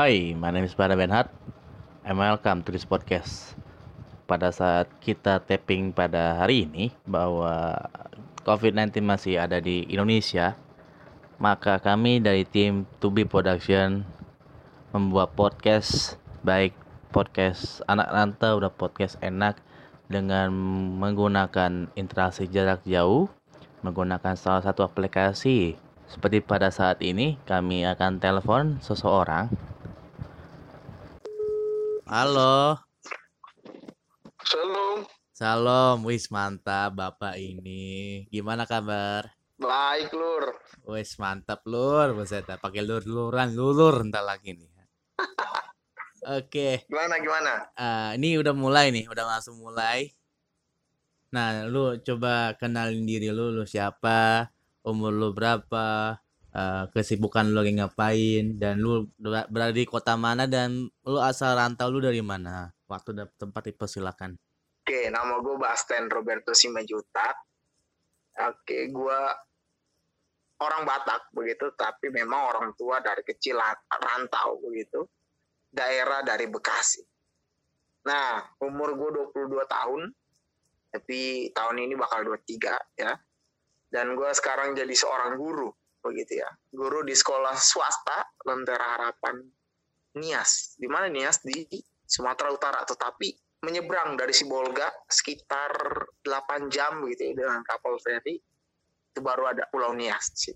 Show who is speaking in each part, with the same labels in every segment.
Speaker 1: Hi, my name is Bada Benhart. And welcome to this podcast. Pada saat kita tapping pada hari ini bahwa COVID-19 masih ada di Indonesia, maka kami dari tim Tubi Production membuat podcast baik podcast anak rantau udah podcast enak dengan menggunakan interaksi jarak jauh menggunakan salah satu aplikasi seperti pada saat ini kami akan telepon seseorang Halo.
Speaker 2: Shalom.
Speaker 1: Salam, wis mantap Bapak ini. Gimana kabar?
Speaker 2: Baik, Lur.
Speaker 1: Wis mantap, Lur. Buset, pakai lur-luran, lulur entar lagi nih. Oke.
Speaker 2: Gimana gimana?
Speaker 1: Uh, ini udah mulai nih, udah langsung mulai. Nah, lu coba kenalin diri lu, lu siapa, umur lu berapa, uh, kesibukan lu lagi ngapain dan lu berada di kota mana dan lu asal rantau lu dari mana? Waktu dan tempat dipersilakan.
Speaker 2: Oke nama gue Basten Roberto Simajuta oke gue orang Batak begitu tapi memang orang tua dari kecil rantau begitu. Daerah dari Bekasi. Nah umur gue 22 tahun tapi tahun ini bakal 23 ya. Dan gue sekarang jadi seorang guru begitu ya guru di sekolah swasta Lentera Harapan Nias di mana Nias di Sumatera Utara tetapi menyeberang dari Sibolga sekitar 8 jam gitu ya dengan kapal feri itu baru ada Pulau Nias sih.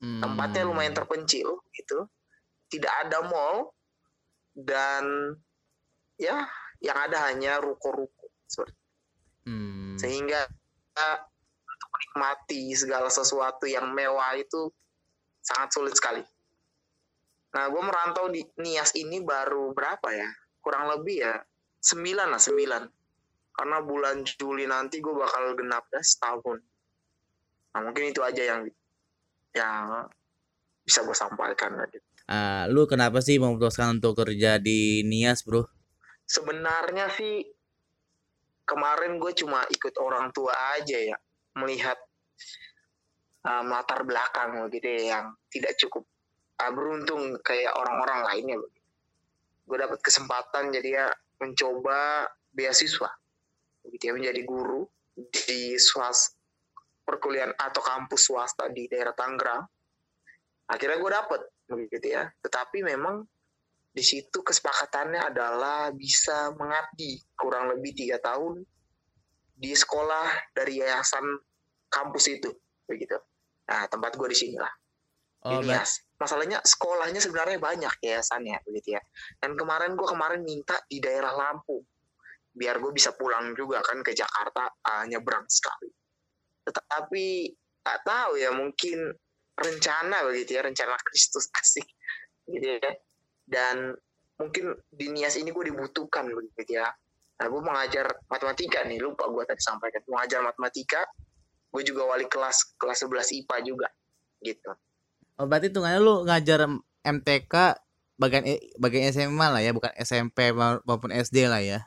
Speaker 2: Hmm. Tempatnya lumayan terpencil gitu. Tidak ada mall dan ya yang ada hanya ruko-ruko seperti. Hmm. Sehingga menikmati segala sesuatu yang mewah itu sangat sulit sekali. Nah, gue merantau di Nias ini baru berapa ya? Kurang lebih ya sembilan lah sembilan. Karena bulan Juli nanti gue bakal genap ya setahun. Nah, mungkin itu aja yang yang bisa gue sampaikan. Gitu.
Speaker 1: Uh, lu kenapa sih memutuskan untuk kerja di Nias, bro?
Speaker 2: Sebenarnya sih kemarin gue cuma ikut orang tua aja ya melihat um, latar belakang gitu ya, yang tidak cukup uh, beruntung kayak orang-orang lainnya begitu. Gue dapat kesempatan jadi ya mencoba beasiswa begitu ya menjadi guru di swasta perkuliahan atau kampus swasta di daerah Tangerang. Akhirnya gue dapet begitu ya. Tetapi memang di situ kesepakatannya adalah bisa mengabdi kurang lebih tiga tahun di sekolah dari yayasan kampus itu begitu. Nah tempat gue di sini lah. Oh, ini ya masalahnya sekolahnya sebenarnya banyak yayasannya begitu ya. Dan kemarin gue kemarin minta di daerah Lampung biar gue bisa pulang juga kan ke Jakarta uh, nyebrang sekali. Tetapi tak tahu ya mungkin rencana begitu ya rencana Kristus asik gitu ya. Dan mungkin di Nias ini gue dibutuhkan begitu ya. Nah, gue mengajar matematika nih, lupa gue tadi sampaikan. Mengajar matematika, gue juga wali kelas, kelas 11 IPA juga, gitu.
Speaker 1: Oh, berarti tuh lu ngajar MTK bagian bagian SMA lah ya, bukan SMP maupun SD lah ya?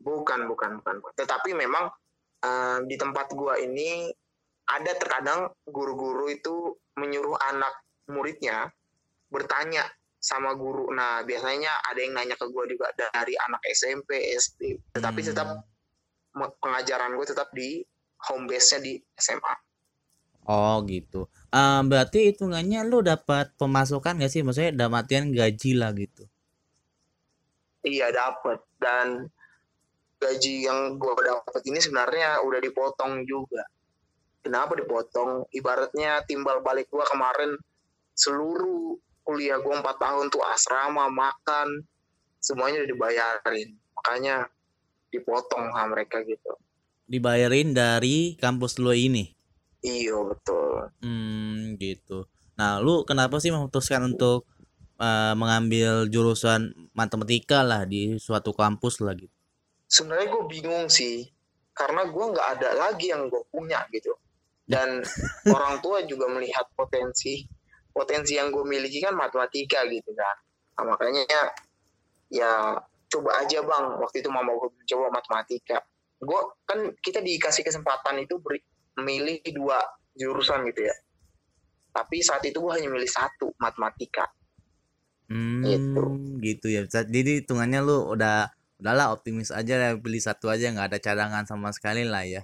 Speaker 2: Bukan, bukan, bukan. Tetapi memang uh, di tempat gue ini ada terkadang guru-guru itu menyuruh anak muridnya bertanya sama guru. Nah, biasanya ada yang nanya ke gue juga dari anak SMP, SD. Tetapi hmm. tetap pengajaran gue tetap di home base-nya di SMA.
Speaker 1: Oh gitu. Um, berarti hitungannya lu dapat pemasukan gak sih? Maksudnya dalam artian gaji lah gitu.
Speaker 2: Iya dapat dan gaji yang gue dapat ini sebenarnya udah dipotong juga. Kenapa dipotong? Ibaratnya timbal balik gue kemarin seluruh kuliah gue empat tahun tuh asrama makan semuanya udah dibayarin makanya dipotong sama mereka gitu
Speaker 1: dibayarin dari kampus lo ini?
Speaker 2: Iya betul.
Speaker 1: Hmm gitu. Nah lu kenapa sih memutuskan untuk uh, mengambil jurusan matematika lah di suatu kampus lah gitu?
Speaker 2: Sebenarnya gue bingung sih karena gue nggak ada lagi yang gue punya gitu. Dan orang tua juga melihat potensi potensi yang gue miliki kan matematika gitu kan. Nah, makanya ya coba aja bang. Waktu itu mama gue coba matematika gue kan kita dikasih kesempatan itu beri, milih dua jurusan gitu ya tapi saat itu gue hanya milih satu matematika
Speaker 1: Hmm, gitu. gitu ya. Jadi hitungannya lu udah udahlah optimis aja lah beli satu aja nggak ada cadangan sama sekali lah ya.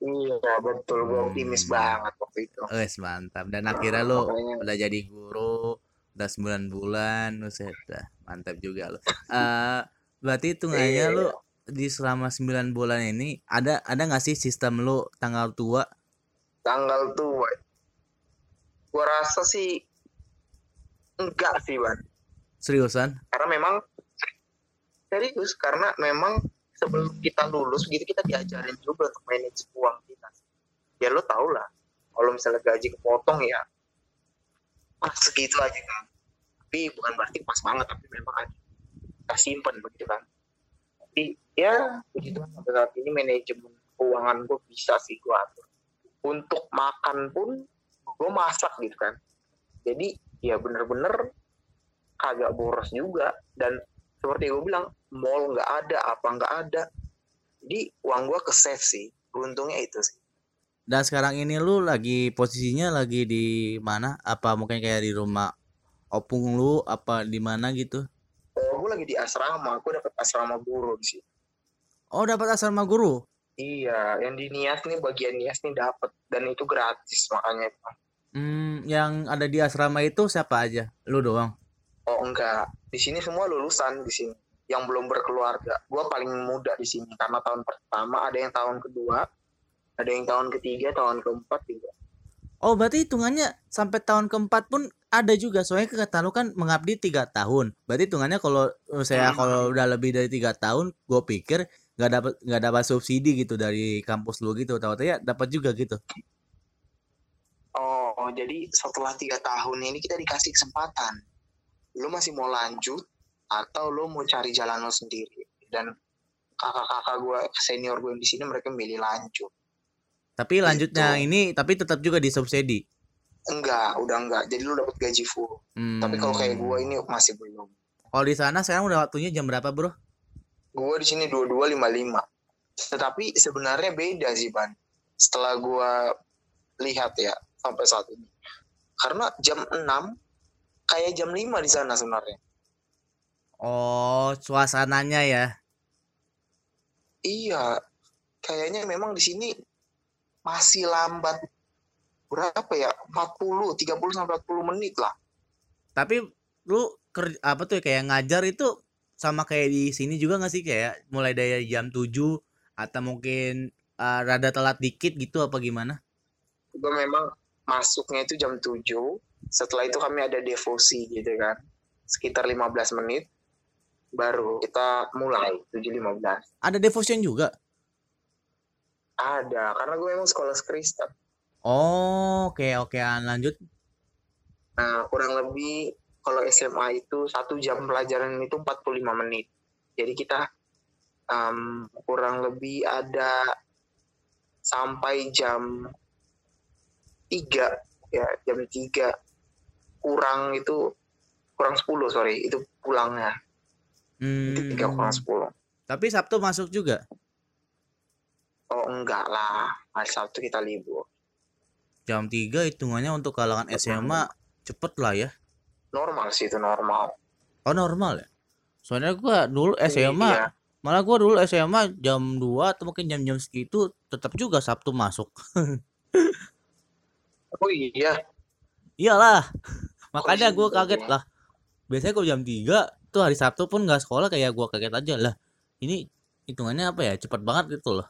Speaker 2: Iya betul, gue optimis hmm. banget waktu itu.
Speaker 1: Wes mantap. Dan akhirnya lu udah jadi guru, udah sembilan bulan, lu udah mantap juga lu. Uh, berarti hitungannya iya. lu di selama sembilan bulan ini ada ada nggak sih sistem lu tanggal tua?
Speaker 2: Tanggal tua. Gua rasa sih enggak sih, Ban.
Speaker 1: Seriusan?
Speaker 2: Karena memang serius karena memang sebelum kita lulus gitu kita diajarin juga untuk manage uang kita ya lo tau lah kalau misalnya gaji kepotong ya pas segitu aja kan tapi bukan berarti pas banget tapi memang ada kita simpen begitu kan tapi ya begitu sampai saat ini manajemen keuangan gue bisa sih gue atur. Untuk makan pun gue masak gitu kan. Jadi ya bener-bener kagak boros juga. Dan seperti gue bilang mall nggak ada apa nggak ada. Jadi uang gue ke save sih. Beruntungnya itu sih.
Speaker 1: Dan sekarang ini lu lagi posisinya lagi di mana? Apa mungkin kayak di rumah opung lu? Apa di mana gitu
Speaker 2: lagi di asrama aku dapat asrama guru di sini
Speaker 1: oh dapat asrama guru?
Speaker 2: Iya yang di nias nih bagian nias nih dapat dan itu gratis makanya
Speaker 1: hmm yang ada di asrama itu siapa aja? Lu doang?
Speaker 2: Oh enggak, di sini semua lulusan di sini. Yang belum berkeluarga. Gue paling muda di sini karena tahun pertama ada yang tahun kedua, ada yang tahun ketiga, tahun keempat juga.
Speaker 1: Oh berarti hitungannya sampai tahun keempat pun ada juga soalnya kata lu kan mengabdi tiga tahun. Berarti hitungannya kalau saya hmm. kalau udah lebih dari tiga tahun, gue pikir nggak dapat nggak dapat subsidi gitu dari kampus lu gitu. Tahu ya dapat juga gitu.
Speaker 2: Oh jadi setelah tiga tahun ini kita dikasih kesempatan lu masih mau lanjut atau lu mau cari jalan lo sendiri dan kakak-kakak gue senior gue di sini mereka milih lanjut
Speaker 1: tapi lanjutnya gitu. ini tapi tetap juga disubsidi
Speaker 2: enggak udah enggak jadi lu dapat gaji full hmm. tapi kalau kayak gue ini masih belum
Speaker 1: kalau di sana sekarang udah waktunya jam berapa bro
Speaker 2: gue di sini dua dua lima lima tetapi sebenarnya beda sih ban setelah gue lihat ya sampai saat ini karena jam 6 kayak jam 5 di sana sebenarnya.
Speaker 1: Oh, suasananya ya.
Speaker 2: Iya. Kayaknya memang di sini masih lambat berapa ya? 40, 30 sampai 40 menit lah.
Speaker 1: Tapi lu kerja apa tuh kayak ngajar itu sama kayak di sini juga gak sih kayak mulai dari jam 7 atau mungkin uh, rada telat dikit gitu apa gimana?
Speaker 2: Gue memang masuknya itu jam 7 setelah itu kami ada devosi gitu kan sekitar 15 menit baru kita mulai 7.15
Speaker 1: ada devotion juga
Speaker 2: ada karena gue emang sekolah Kristen
Speaker 1: oh oke okay, oke okay. lanjut.
Speaker 2: Nah kurang lebih kalau SMA itu satu jam pelajaran itu 45 menit. Jadi kita um, kurang lebih ada sampai jam 3 ya jam 3 kurang itu kurang 10 sorry itu pulangnya. Hmm. tiga kurang 10
Speaker 1: tapi Sabtu masuk juga?
Speaker 2: Oh enggak lah. Hari Sabtu kita libur
Speaker 1: jam 3 hitungannya untuk kalangan SMA cepet lah ya.
Speaker 2: Normal sih itu normal.
Speaker 1: Oh normal ya? Soalnya gua dulu SMA iya. malah gua dulu SMA jam 2 atau mungkin jam-jam segitu tetap juga Sabtu masuk.
Speaker 2: Oh iya.
Speaker 1: Iyalah. Makanya gue kaget lah. Biasanya kalau jam 3 tuh hari Sabtu pun nggak sekolah kayak gue kaget aja lah. Ini hitungannya apa ya? Cepat banget gitu loh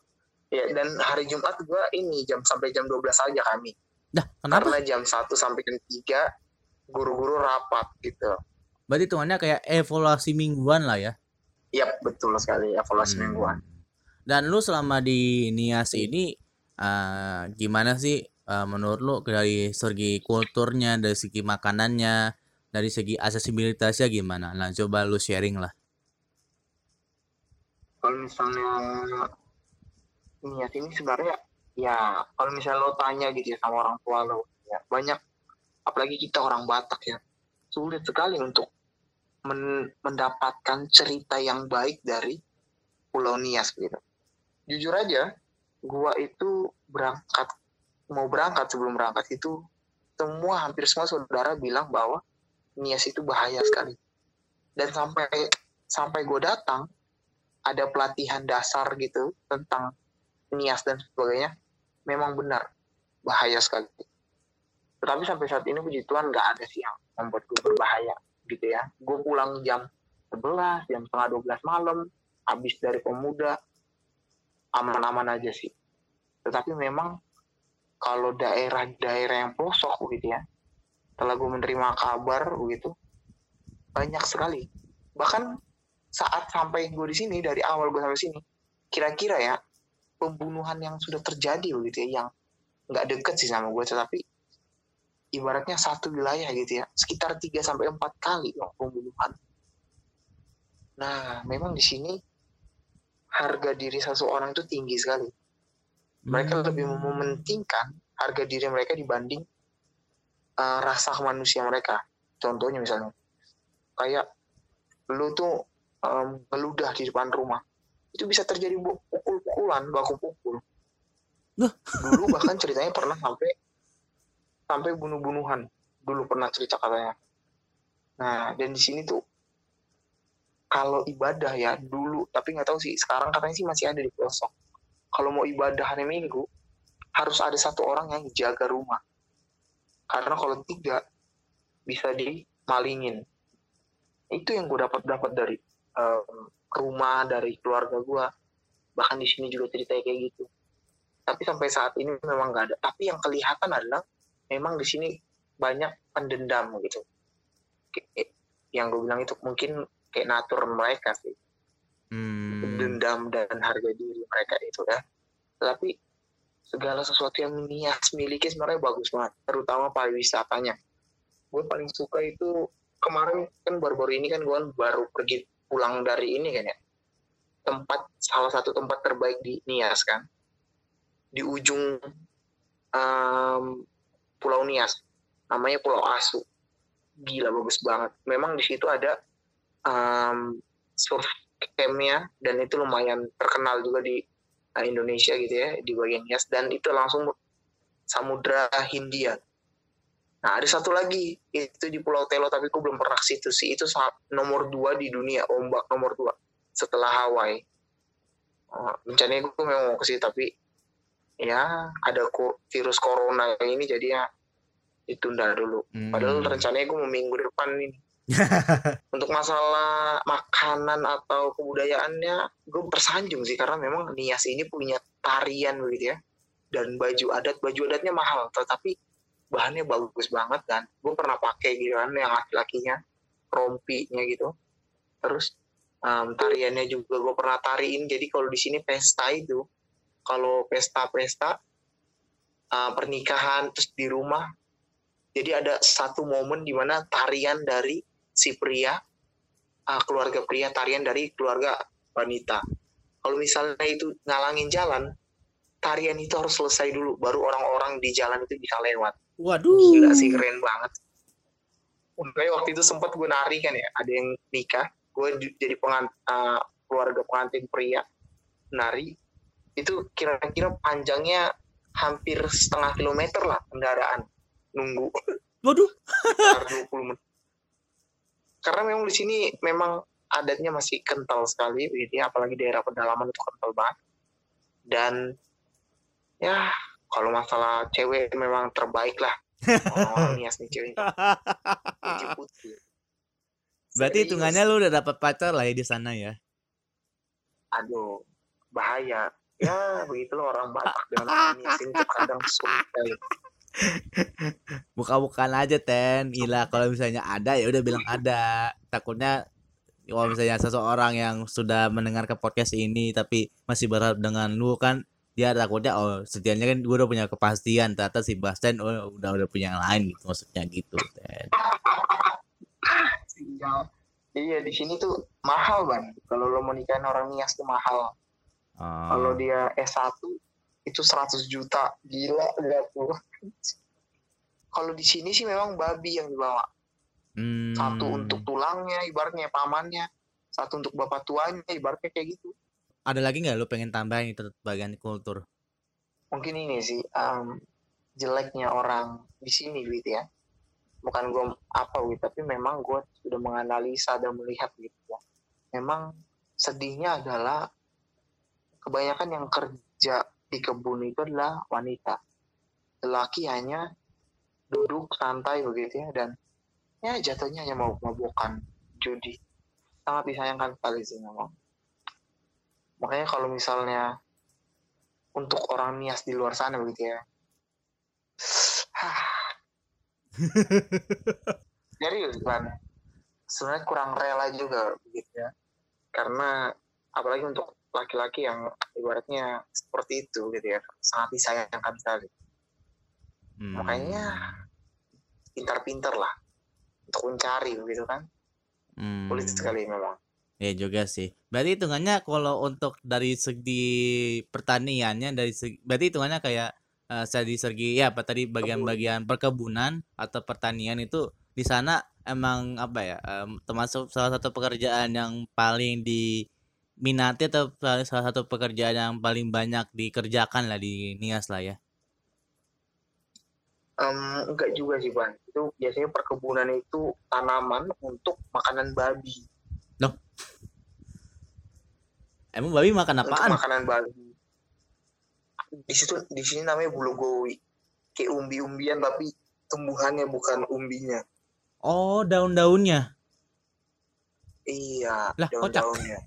Speaker 2: ya dan hari Jumat gue ini jam sampai jam 12 aja kami
Speaker 1: dah kenapa
Speaker 2: karena jam 1 sampai jam 3 guru-guru rapat gitu
Speaker 1: berarti hitungannya kayak evaluasi mingguan lah ya
Speaker 2: Iya betul sekali evaluasi hmm. mingguan
Speaker 1: dan lu selama di Nias ini uh, gimana sih uh, menurut lo dari segi kulturnya, dari segi makanannya, dari segi aksesibilitasnya gimana? Nah, coba lu sharing lah.
Speaker 2: Kalau misalnya niat ini sebenarnya ya kalau misalnya lo tanya gitu ya sama orang tua lo ya banyak apalagi kita orang Batak ya sulit sekali untuk men mendapatkan cerita yang baik dari Pulau Nias gitu. Jujur aja, gua itu berangkat mau berangkat sebelum berangkat itu semua hampir semua saudara bilang bahwa nias itu bahaya sekali dan sampai sampai gue datang ada pelatihan dasar gitu tentang nias dan sebagainya memang benar. Bahaya sekali. Tetapi sampai saat ini puji Tuhan nggak ada sih yang membuat gue berbahaya gitu ya. Gue pulang jam 11 jam setengah 12 malam habis dari pemuda aman-aman aja sih. Tetapi memang kalau daerah-daerah yang pelosok gitu ya setelah gue menerima kabar begitu banyak sekali. Bahkan saat sampai gue di sini dari awal gue sampai sini kira-kira ya pembunuhan yang sudah terjadi begitu ya yang nggak deket sih sama gue tetapi ibaratnya satu wilayah gitu ya sekitar 3 sampai empat kali loh pembunuhan nah memang di sini harga diri seseorang itu tinggi sekali mereka hmm. lebih mementingkan harga diri mereka dibanding uh, rasa kemanusiaan mereka. Contohnya misalnya, kayak lu tuh um, meludah di depan rumah, itu bisa terjadi pukul-pukulan, baku pukul. Dulu bahkan ceritanya pernah sampai sampai bunuh-bunuhan. Dulu pernah cerita katanya. Nah, dan di sini tuh kalau ibadah ya dulu, tapi nggak tahu sih sekarang katanya sih masih ada di pelosok. Kalau mau ibadah hari Minggu harus ada satu orang yang jaga rumah karena kalau tidak bisa dimalingin itu yang gue dapat dapat dari um, rumah dari keluarga gue bahkan di sini juga ceritanya kayak gitu. Tapi sampai saat ini memang nggak ada. Tapi yang kelihatan adalah memang di sini banyak pendendam gitu. Yang gue bilang itu mungkin kayak natur mereka sih. Hmm. dendam dan harga diri mereka itu ya. Tapi segala sesuatu yang Nias miliki sebenarnya bagus banget terutama pariwisatanya. Gue paling suka itu kemarin kan baru-baru ini kan gue baru pergi pulang dari ini kan ya. Tempat salah satu tempat terbaik di Nias kan. Di ujung um, Pulau Nias. Namanya Pulau Asu. Gila bagus banget. Memang di situ ada um, surf campnya dan itu lumayan terkenal juga di uh, Indonesia gitu ya di bagian Nias. Dan itu langsung Samudra Hindia. Nah ada satu lagi itu di Pulau Telo tapi aku belum pernah ke situ sih itu nomor dua di dunia ombak nomor dua setelah Hawaii. Uh, rencananya gue memang mau ke situ tapi ya ada virus corona ini jadinya ditunda dulu. Hmm. Padahal rencananya gue mau minggu depan ini untuk masalah makanan atau kebudayaannya gue tersanjung sih karena memang Nias ini punya tarian begitu ya dan baju adat baju adatnya mahal tetapi bahannya bagus banget dan gue pernah pakai gitu kan yang laki-lakinya rompinya gitu. Terus um, tariannya juga gue pernah tariin. Jadi kalau di sini pesta itu kalau pesta-pesta uh, pernikahan terus di rumah jadi ada satu momen di mana tarian dari si pria uh, keluarga pria tarian dari keluarga wanita. Kalau misalnya itu ngalangin jalan tarian itu harus selesai dulu baru orang-orang di jalan itu bisa lewat.
Speaker 1: Waduh.
Speaker 2: Gila sih keren banget. Makanya waktu itu sempat gue nari kan ya ada yang nikah gue jadi pengant uh, keluarga pengantin pria nari. Itu kira-kira panjangnya hampir setengah kilometer lah kendaraan nunggu.
Speaker 1: Waduh.
Speaker 2: 20 menit. Karena memang di sini memang adatnya masih kental sekali ya apalagi daerah pedalaman itu kental banget. Dan ya kalau masalah cewek memang terbaik lah. Oh, nias nih cewek.
Speaker 1: Berarti hitungannya lu udah dapat pacar lah ya di sana ya?
Speaker 2: Aduh bahaya. Ya begitu loh orang Batak dengan orang ini kadang sulit
Speaker 1: Buka-bukaan aja ten. Gila kalau misalnya ada ya udah bilang ada. Takutnya kalau misalnya seseorang yang sudah mendengar ke podcast ini tapi masih berharap dengan lu kan dia takutnya oh setianya kan gue udah punya kepastian ternyata si Bastian oh, udah udah punya yang lain gitu maksudnya gitu ten.
Speaker 2: Iya di sini tuh mahal bang. Kalau lo mau nikahin orang Nias tuh mahal. Oh. Kalau dia S1 itu 100 juta gila gak tuh kalau di sini sih memang babi yang dibawa hmm. satu untuk tulangnya ibaratnya pamannya satu untuk bapak tuanya ibaratnya kayak gitu
Speaker 1: ada lagi nggak lo pengen tambahin itu bagian kultur?
Speaker 2: Mungkin ini sih um, jeleknya orang di sini gitu ya. Bukan gue apa gitu tapi memang gue sudah menganalisa dan melihat gitu ya. Memang sedihnya adalah kebanyakan yang kerja di kebun itu adalah wanita. Lelaki hanya duduk santai begitu ya dan ya jatuhnya hanya mau mabukan judi. Sangat disayangkan sekali sih memang makanya kalau misalnya untuk orang nias di luar sana begitu ya. Serius kan sebenarnya kurang rela juga begitu ya. Karena apalagi untuk laki-laki yang ibaratnya seperti itu gitu ya. Sangat disayangkan sekali. Hmm. makanya pintar-pintar lah untuk mencari begitu kan. Hmm. sulit sekali memang
Speaker 1: Ya juga sih. Berarti hitungannya kalau untuk dari segi pertaniannya dari segi berarti hitungannya kayak uh, dari segi ya apa tadi bagian-bagian perkebunan atau pertanian itu di sana emang apa ya um, termasuk salah satu pekerjaan yang paling diminati atau salah satu pekerjaan yang paling banyak dikerjakan lah di Nias lah ya.
Speaker 2: Um, enggak juga sih bang. Itu biasanya perkebunan itu tanaman untuk makanan babi.
Speaker 1: Loh, Emang babi makan apaan?
Speaker 2: Untuk makanan babi. Di situ di sini namanya bulu gowi. Kayak umbi-umbian tapi tumbuhannya bukan umbinya.
Speaker 1: Oh, daun-daunnya.
Speaker 2: Iya,
Speaker 1: lah, daun-daunnya.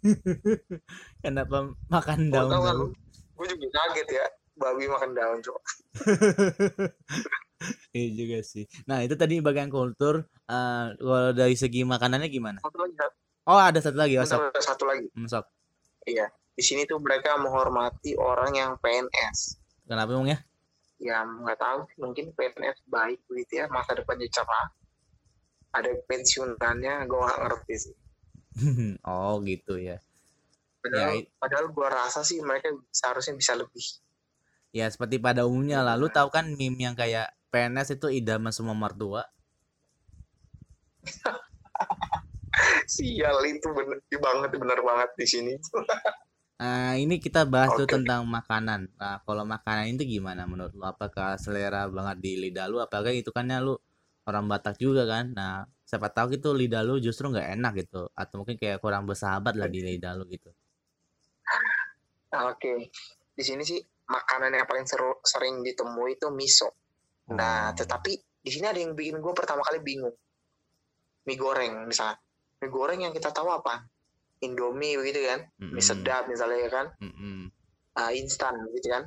Speaker 1: Kenapa makan daun? Kan,
Speaker 2: gue juga kaget ya, babi makan daun, cok.
Speaker 1: iya juga sih. Nah, itu tadi bagian kultur. Uh, kalau dari segi makanannya gimana? Satu lagi. Oh, ada satu lagi,
Speaker 2: masuk. Satu lagi.
Speaker 1: Masuk.
Speaker 2: Iya, di sini tuh mereka menghormati orang yang PNS.
Speaker 1: Kenapa emang ya?
Speaker 2: Ya nggak tahu mungkin PNS baik begitu ya, masa depannya cerah. Ada pensiunannya, gue nggak ngerti sih.
Speaker 1: oh gitu ya.
Speaker 2: Padahal, ya, padahal gue rasa sih mereka seharusnya bisa lebih.
Speaker 1: Ya seperti pada umumnya lah. Lu tahu kan meme yang kayak PNS itu idaman semua mertua.
Speaker 2: Sial itu bener banget bener banget di sini.
Speaker 1: Nah, ini kita bahas okay. tuh tentang makanan. Nah, kalau makanan itu gimana menurut lu? Apakah selera banget di lidah lu? Apakah itu kan ya lu orang Batak juga kan? Nah, siapa tahu gitu lidah lu justru nggak enak gitu, atau mungkin kayak kurang bersahabat lah di lidah lu gitu.
Speaker 2: Oke, okay. di sini sih makanan yang paling seru, sering ditemui itu miso. Nah, oh. tetapi di sini ada yang bikin gue pertama kali bingung. Mie goreng misalnya mie goreng yang kita tahu apa? Indomie begitu kan? Mm-hmm. mie sedap misalnya ya kan? Mm-hmm. uh, instan gitu kan?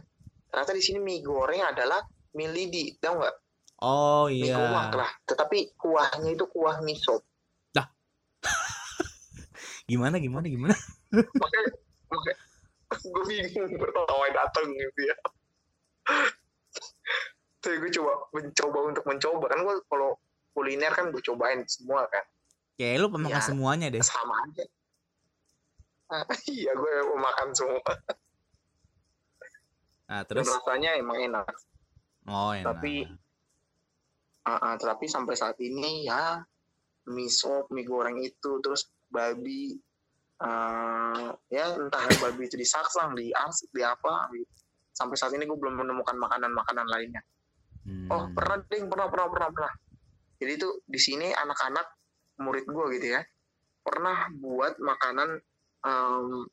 Speaker 2: Ternyata di sini mie goreng adalah mie lidi tahu nggak?
Speaker 1: Oh iya. mie
Speaker 2: kuah lah. Tetapi kuahnya itu kuah miso
Speaker 1: dah gimana gimana gimana?
Speaker 2: Makanya makanya gue bingung pertama datang gitu ya. Tapi gue coba mencoba untuk mencoba. Kan gue kalau kuliner kan gue cobain semua kan
Speaker 1: Kayak lu pemakan ya, semuanya deh.
Speaker 2: Sama aja. iya, gue mau makan semua.
Speaker 1: Nah, terus Dan
Speaker 2: rasanya emang enak.
Speaker 1: Oh, enak.
Speaker 2: Tapi uh, uh, tapi sampai saat ini ya mie sop, mie goreng itu terus babi uh, ya entah babi itu disaksang, diarsik, di apa gitu. Sampai saat ini gue belum menemukan makanan-makanan lainnya. Hmm. Oh, pernah ding, pernah, pernah, pernah, pernah. Jadi itu di sini anak-anak murid gue gitu ya. Pernah buat makanan um,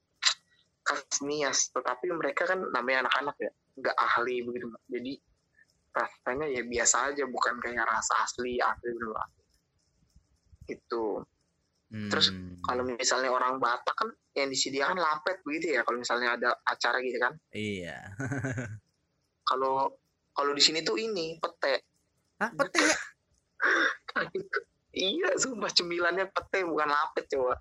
Speaker 2: khas Nias tetapi mereka kan namanya anak-anak ya nggak ahli begitu jadi rasanya ya biasa aja bukan kayak rasa asli asli gitu. Itu hmm. terus kalau misalnya orang Batak kan yang disediakan lapet begitu ya kalau misalnya ada acara gitu kan.
Speaker 1: Iya.
Speaker 2: Kalau kalau di sini tuh ini pete.
Speaker 1: Hah, pete
Speaker 2: Iya, sumpah cemilannya pete bukan lapet coba.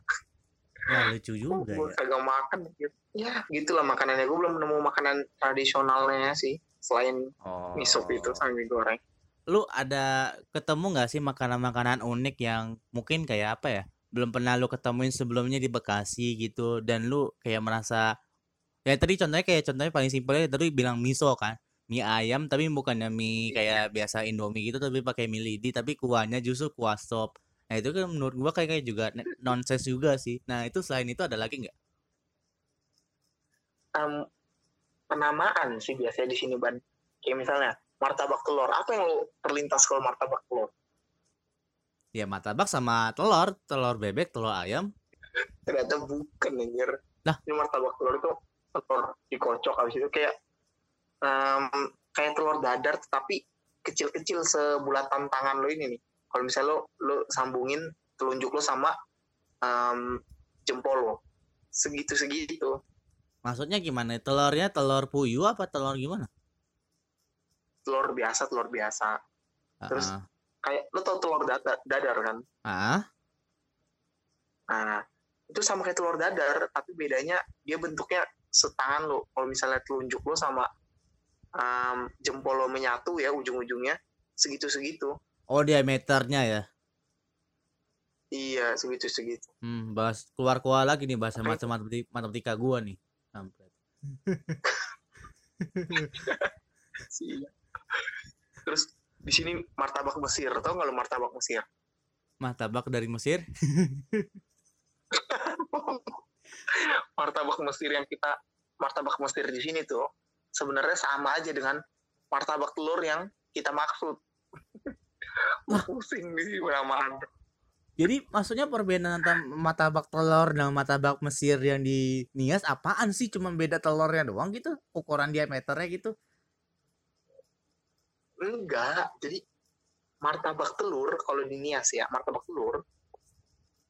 Speaker 1: Wah, lucu juga
Speaker 2: oh, ya. kagak makan gitu. Ya, gitulah makanannya. Gue belum nemu makanan tradisionalnya sih selain oh. mie sop itu sama mie goreng.
Speaker 1: Lu ada ketemu nggak sih makanan-makanan unik yang mungkin kayak apa ya? Belum pernah lu ketemuin sebelumnya di Bekasi gitu dan lu kayak merasa ya tadi contohnya kayak contohnya paling simpelnya tadi bilang miso kan mie ayam tapi bukannya mie iya. kayak biasa Indomie gitu tapi pakai mie lidi tapi kuahnya justru kuah sop. Nah itu kan menurut gua kayak kayak juga nonsense juga sih. Nah itu selain itu ada lagi nggak?
Speaker 2: Um, penamaan sih biasanya di sini ban. Kayak misalnya martabak telur. Apa yang lo terlintas kalau martabak telur?
Speaker 1: Ya martabak sama telur, telur bebek, telur ayam.
Speaker 2: ternyata bukan anjir
Speaker 1: Lah?
Speaker 2: ini martabak telur itu telur dikocok habis itu kayak em, kayak telur dadar tapi kecil-kecil sebulatan tangan lo ini nih kalau misalnya lo lo sambungin telunjuk lo sama em, jempol lo segitu segitu
Speaker 1: Maksudnya gimana? Telurnya telur puyuh apa telur gimana?
Speaker 2: telur biasa telur biasa Terus?
Speaker 1: Ah,
Speaker 2: kayak lo tau telur dadar, dadar kan
Speaker 1: ah.
Speaker 2: nah itu sama kayak telur dadar tapi bedanya dia bentuknya setangan lo kalau misalnya telunjuk lo sama em, jempol lo menyatu ya ujung-ujungnya segitu-segitu
Speaker 1: Oh diameternya ya.
Speaker 2: iya segitu-segitu
Speaker 1: Hmm, bahas keluar-keluar lagi nih bahasa
Speaker 2: Oke.
Speaker 1: matematika, matematika gua nih. Kampret.
Speaker 2: Terus di sini martabak Mesir tau nggak lo martabak Mesir
Speaker 1: Martabak dari Mesir.
Speaker 2: martabak Mesir yang kita martabak Mesir di sini tuh sebenarnya sama aja dengan martabak telur yang kita maksud pusing nih penamaan
Speaker 1: Jadi maksudnya perbedaan antara martabak telur dan martabak Mesir yang di Nias apaan sih? Cuma beda telurnya doang gitu? Ukuran diameternya gitu?
Speaker 2: Enggak, jadi martabak telur kalau di Nias ya, martabak telur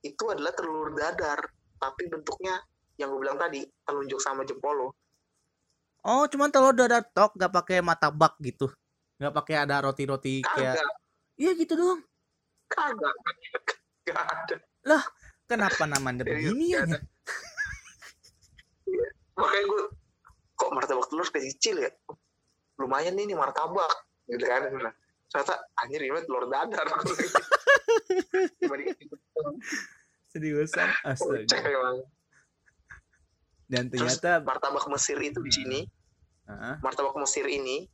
Speaker 2: itu adalah telur dadar, tapi bentuknya yang gue bilang tadi, telunjuk sama jempol lo.
Speaker 1: Oh, cuma telur dadar tok, gak pakai martabak gitu. Gak pakai ada roti-roti kayak Iya gitu doang.
Speaker 2: kagak. Gak ada.
Speaker 1: Kenapa namanya begini ya?
Speaker 2: Makanya gue, kok martabak telur kecil ya? Lumayan nih, nih martabak. Gitu kan. Nah, Ternyata, anjir ini telur dadar.
Speaker 1: Seriusan?
Speaker 2: kocek
Speaker 1: Astaga. Dan
Speaker 2: Terus
Speaker 1: ternyata
Speaker 2: martabak Mesir itu di sini,
Speaker 1: Heeh.
Speaker 2: martabak Mesir ini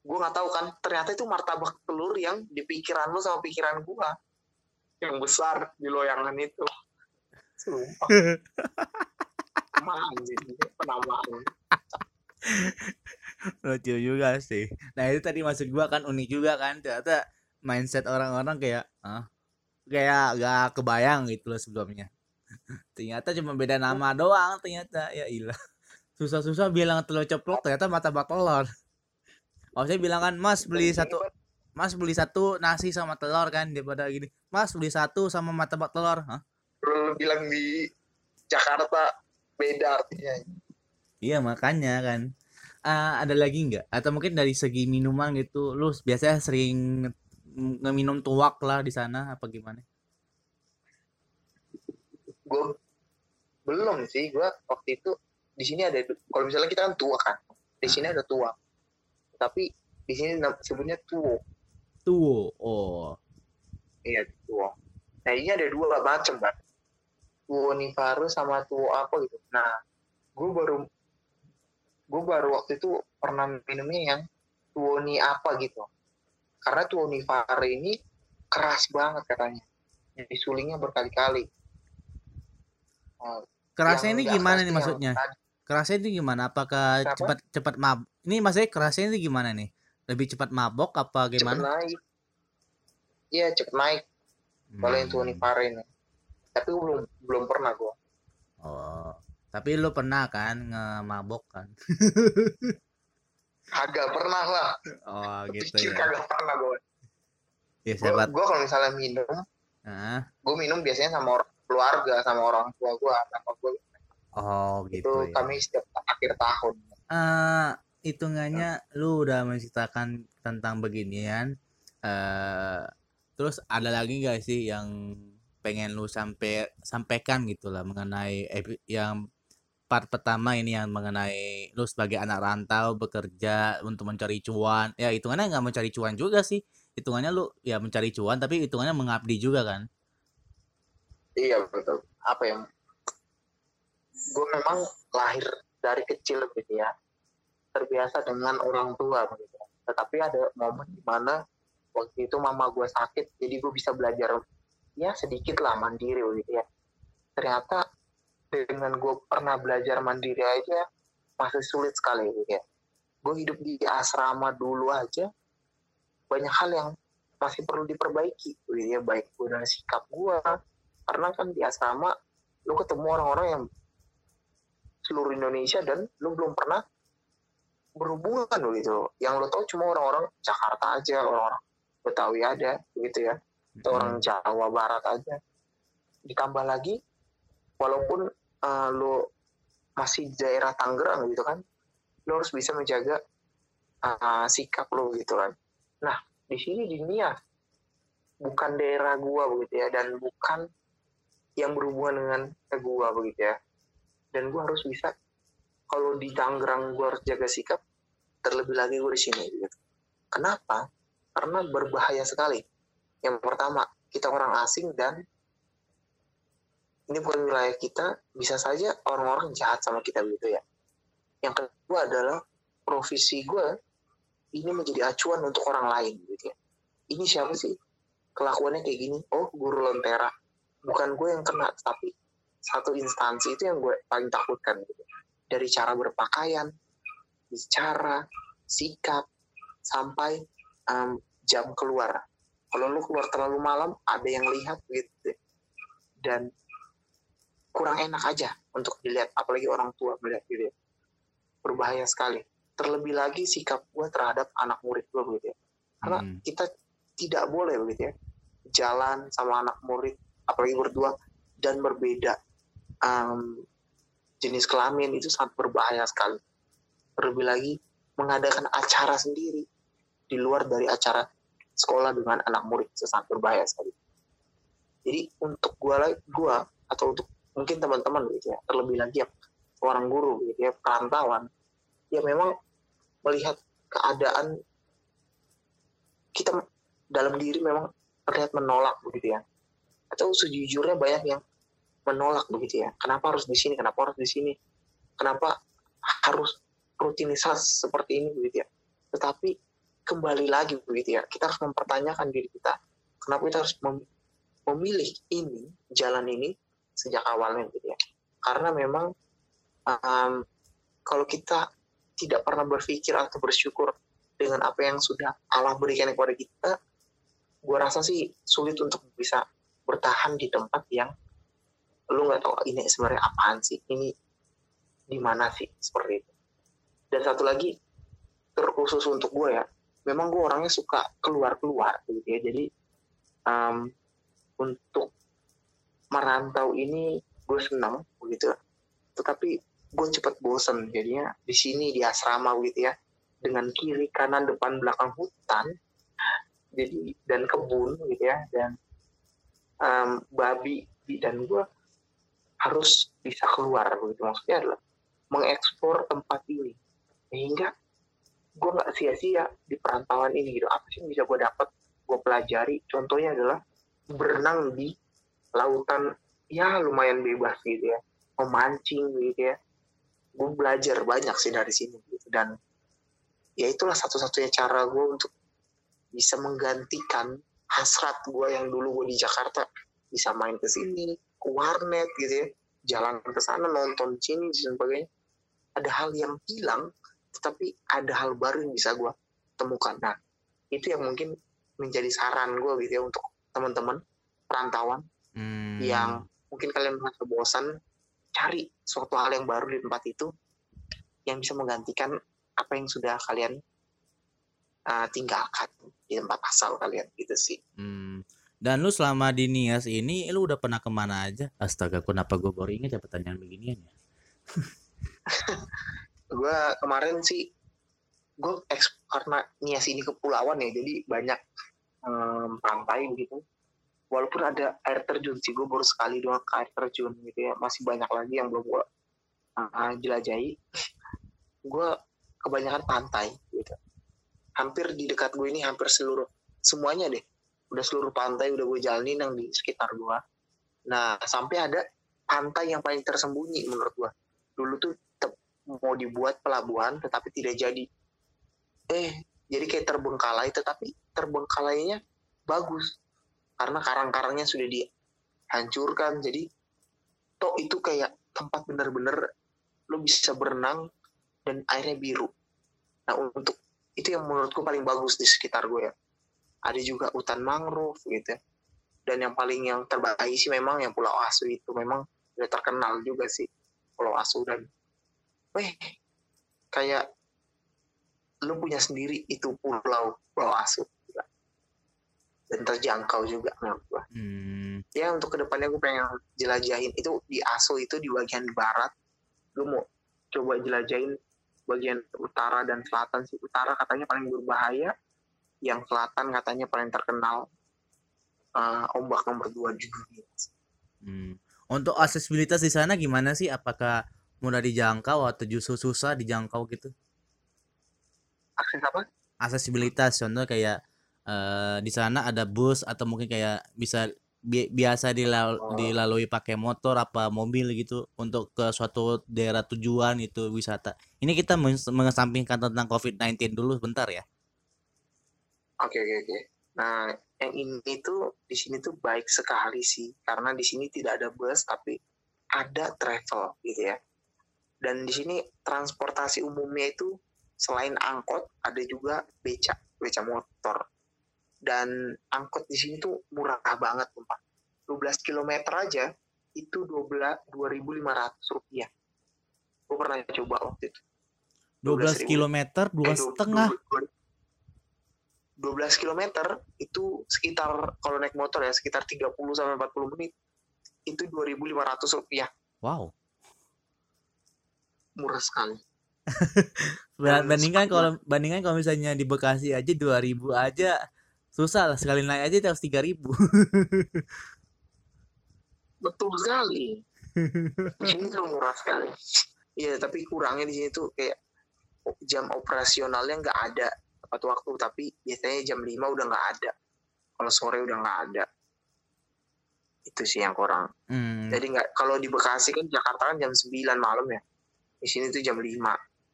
Speaker 2: gue nggak tahu kan ternyata itu martabak telur yang di pikiran lu sama pikiran gua. Yang besar di loyangan itu. Sumpah. Penamaan.
Speaker 1: Lucu juga sih. Nah itu tadi maksud gua kan unik juga kan ternyata mindset orang-orang kayak ah kayak gak kebayang gitu loh sebelumnya. Ternyata cuma beda nama doang ternyata ya ilah. Susah-susah bilang telur ceplok ternyata martabak telur. Oh saya bilang kan mas beli satu mas beli satu nasi sama telur kan daripada gini mas beli satu sama martabak telur Hah?
Speaker 2: lu bilang di Jakarta beda artinya
Speaker 1: Iya makanya kan. Ah, ada lagi nggak? Atau mungkin dari segi minuman gitu, lu biasanya sering nge- ngeminum tuak lah di sana apa gimana?
Speaker 2: Gue belum sih gue waktu itu di sini ada kalau misalnya kita kan tua kan di sini ada tua tapi di sini sebutnya tuo
Speaker 1: Tuo. Oh.
Speaker 2: Iya tuo. Nah ini ada dua macam kan. Tuo Nivaru sama tuo apa gitu. Nah gue baru gue baru waktu itu pernah minumnya yang tuo ni apa gitu. Karena tuo Nivaru ini keras banget katanya. Jadi sulingnya berkali-kali.
Speaker 1: Kerasnya ini gimana nih maksudnya?
Speaker 2: tadi.
Speaker 1: Kerasnya itu gimana? Apakah
Speaker 2: Kenapa?
Speaker 1: cepat cepat mab? Ini maksudnya kerasnya itu gimana nih? Lebih cepat mabok apa gimana?
Speaker 2: naik. Iya cepet naik. Kalau yang tuo
Speaker 1: Hmm.
Speaker 2: Nivaru ini. Tapi gue belum belum pernah gue.
Speaker 1: Oh. Tapi lu pernah kan ngemabok kan?
Speaker 2: Kagak pernah lah.
Speaker 1: Oh gitu
Speaker 2: Pikir
Speaker 1: ya.
Speaker 2: kagak pernah gue.
Speaker 1: Ya
Speaker 2: Gue
Speaker 1: sahabat.
Speaker 2: kalau misalnya minum
Speaker 1: Ah.
Speaker 2: gue minum biasanya sama orang keluarga sama orang tua gue sama gue
Speaker 1: Oh
Speaker 2: itu
Speaker 1: gitu ya.
Speaker 2: kami setiap akhir tahun.
Speaker 1: Eh hitungannya lu udah menceritakan tentang beginian eh terus ada lagi gak sih yang pengen lu sampai sampaikan gitu lah mengenai yang part pertama ini yang mengenai lu sebagai anak rantau bekerja untuk mencari cuan. Ya hitungannya nggak mencari cuan juga sih. Hitungannya lu ya mencari cuan tapi hitungannya mengabdi juga kan
Speaker 2: iya betul. Apa ya? Gue memang lahir dari kecil gitu ya. Terbiasa dengan orang tua gitu. Tetapi ada momen di mana waktu itu mama gue sakit jadi gue bisa belajar ya sedikit lah mandiri gitu ya. Ternyata dengan gue pernah belajar mandiri aja masih sulit sekali gitu ya. Gue hidup di asrama dulu aja banyak hal yang masih perlu diperbaiki gitu ya. Baik gue dari sikap gue karena kan di asrama lu ketemu orang-orang yang seluruh Indonesia dan lu belum pernah berhubungan gitu. Yang lo tau cuma orang-orang Jakarta aja orang-orang Betawi ada begitu ya. Atau orang Jawa Barat aja. Ditambah lagi walaupun uh, lo masih daerah Tangerang gitu kan lo harus bisa menjaga uh, sikap lo gitu kan. Nah di sini di Nia bukan daerah gua begitu ya dan bukan yang berhubungan dengan gua begitu ya dan gue harus bisa kalau di Tangerang gue harus jaga sikap terlebih lagi gue di sini gitu. Kenapa? Karena berbahaya sekali. Yang pertama, kita orang asing dan ini bukan wilayah kita, bisa saja orang-orang jahat sama kita gitu ya. Yang kedua adalah profesi gue ini menjadi acuan untuk orang lain gitu ya. Ini siapa sih? Kelakuannya kayak gini. Oh, guru lentera. Bukan gue yang kena, tapi satu instansi itu yang gue paling takutkan gitu. dari cara berpakaian bicara sikap sampai um, jam keluar kalau lu keluar terlalu malam ada yang lihat gitu dan kurang enak aja untuk dilihat apalagi orang tua melihat gitu ya. berbahaya sekali terlebih lagi sikap gue terhadap anak murid gue begitu ya karena hmm. kita tidak boleh begitu ya jalan sama anak murid apalagi berdua dan berbeda um, jenis kelamin itu sangat berbahaya sekali. Terlebih lagi mengadakan acara sendiri di luar dari acara sekolah dengan anak murid itu sangat berbahaya sekali. Jadi untuk gua gua atau untuk mungkin teman-teman gitu ya, terlebih lagi ya orang guru gitu ya, perantauan, ya memang melihat keadaan kita dalam diri memang terlihat menolak begitu ya. Atau sejujurnya banyak yang menolak begitu ya. Kenapa harus di sini? Kenapa harus di sini? Kenapa harus rutinitas seperti ini begitu ya? Tetapi kembali lagi begitu ya, kita harus mempertanyakan diri kita. Kenapa kita harus memilih ini, jalan ini sejak awalnya gitu ya? Karena memang um, kalau kita tidak pernah berpikir atau bersyukur dengan apa yang sudah Allah berikan kepada kita, gue rasa sih sulit untuk bisa bertahan di tempat yang lu nggak tahu ini sebenarnya apaan sih? Ini di mana sih? Seperti itu. Dan satu lagi terkhusus untuk gue ya memang gue orangnya suka keluar keluar gitu ya. Jadi um, untuk merantau ini gue senang begitu tetapi gue cepat bosen jadinya di sini di asrama gitu ya. Dengan kiri kanan depan belakang hutan jadi dan kebun gitu ya. Dan um, babi dan gue harus bisa keluar begitu. Maksudnya adalah mengekspor tempat ini. Sehingga gue nggak sia-sia di perantauan ini gitu. Apa sih yang bisa gue dapat gue pelajari? Contohnya adalah berenang di lautan ya lumayan bebas gitu ya. Memancing gitu ya. Gue belajar banyak sih dari sini gitu. Dan ya itulah satu-satunya cara gue untuk bisa menggantikan hasrat gue yang dulu gue di Jakarta bisa main ke sini ke warnet gitu ya jalan ke sana nonton sini dan sebagainya. Ada hal yang hilang tetapi ada hal baru yang bisa gue temukan. Nah itu yang mungkin menjadi saran gue gitu ya untuk teman-teman perantauan hmm. yang mungkin kalian merasa bosan cari suatu hal yang baru di tempat itu yang bisa menggantikan apa yang sudah kalian uh, tinggalkan di tempat asal kalian gitu sih.
Speaker 1: Hmm. Dan lu selama di Nias ini lu udah pernah ke mana aja? Astaga, kenapa gue baru inget ya pertanyaan beginian ya?
Speaker 2: gue kemarin sih gue karena Nias ini kepulauan ya, jadi banyak um, pantai gitu. Walaupun ada air terjun sih, gue baru sekali doang ke air terjun gitu ya. Masih banyak lagi yang belum gue uh, jelajahi. gue kebanyakan pantai gitu. Hampir di dekat gue ini hampir seluruh semuanya deh. Udah seluruh pantai udah gue jalanin yang di sekitar gue nah sampai ada pantai yang paling tersembunyi menurut gue dulu tuh mau dibuat pelabuhan tetapi tidak jadi. Eh jadi kayak terbengkalai tetapi terbengkalainya bagus. Karena karang-karangnya sudah dihancurkan jadi toh itu kayak tempat bener-bener lo bisa berenang dan airnya biru. Nah untuk itu yang menurutku paling bagus di sekitar gue ya. Ada juga hutan mangrove gitu dan yang paling yang terbaik sih memang yang Pulau Asu itu. Memang udah terkenal juga sih Pulau Asu. Dan weh kayak lu punya sendiri itu pulau Pulau Asu dan terjangkau juga menurut gua.
Speaker 1: Hmm.
Speaker 2: ya untuk ke depannya gue pengen jelajahin. Itu di Aso itu di bagian barat. Gue mau coba jelajahin bagian utara dan selatan sih utara katanya paling berbahaya yang selatan katanya paling terkenal uh, ombak nomor dua di dunia
Speaker 1: Hmm. Untuk aksesibilitas di sana gimana sih? Apakah mudah dijangkau atau justru susah dijangkau gitu?
Speaker 2: akses apa
Speaker 1: Aksesibilitas contoh kayak eh, di sana ada bus atau mungkin kayak bisa bi- biasa dilal-
Speaker 2: Oh.
Speaker 1: dilalui pakai motor apa mobil gitu untuk ke suatu daerah tujuan itu wisata. Ini kita men- mengesampingkan tentang COVID-19 dulu bentar ya.
Speaker 2: oke oke oke nah yang ini tuh di sini tuh baik sekali sih karena di sini tidak ada bus tapi ada travel gitu ya dan di sini transportasi umumnya itu selain angkot ada juga beca beca motor dan angkot di sini tuh murah banget sumpah 12 km aja itu 12 2.500 rupiah gue pernah coba waktu itu
Speaker 1: 12
Speaker 2: 12.000.
Speaker 1: km dua
Speaker 2: Eh,
Speaker 1: setengah.
Speaker 2: du- du- 12 km itu sekitar kalau naik motor ya sekitar 30 sampai 40 menit itu 2.500 rupiah
Speaker 1: Wow.
Speaker 2: murah sekali
Speaker 1: Bandingkan kalau bandingkan kalau misalnya di Bekasi aja 2000 aja susah lah sekali naik aja harus 3000.
Speaker 2: betul sekali. Di sini tuh murah sekali. Iya tapi kurangnya di sini tuh kayak jam operasionalnya nggak ada tepat waktu tapi biasanya jam 5 udah nggak ada. Kalau sore udah nggak ada. Itu sih yang kurang.
Speaker 1: Hmm.
Speaker 2: jadi nggak kalau di Bekasi kan Jakarta kan jam 9 malam ya. Di sini tuh jam 5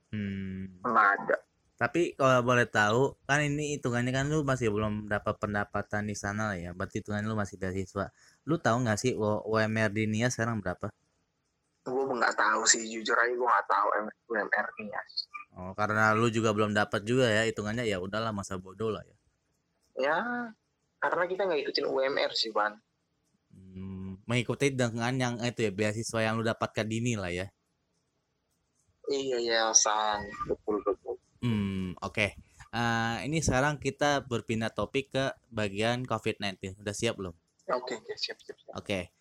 Speaker 1: Hmm.
Speaker 2: nggak ada
Speaker 1: Tapi kalau boleh tahu, kan ini hitungannya kan lu masih belum dapat pendapatan di sana lah ya. Berarti hitungan lu masih beasiswa. Lu tahu nggak sih UMR di NIA sekarang berapa?
Speaker 2: gue nggak tahu sih jujur aja gue nggak tahu UMR nya
Speaker 1: Oh, karena lu juga belum dapat juga ya, hitungannya ya udahlah masa bodoh lah ya.
Speaker 2: ya karena kita nggak ikutin UMR sih ban
Speaker 1: Hmm, mengikuti dengan yang itu ya beasiswa yang lu dapatkan dini lah ya.
Speaker 2: iya ya san betul betul
Speaker 1: Hmm, oke. Eh, ini sekarang kita berpindah topik ke bagian COVID-19. Udah siap belum?
Speaker 2: oke oke siap siap, siap.
Speaker 1: Oke.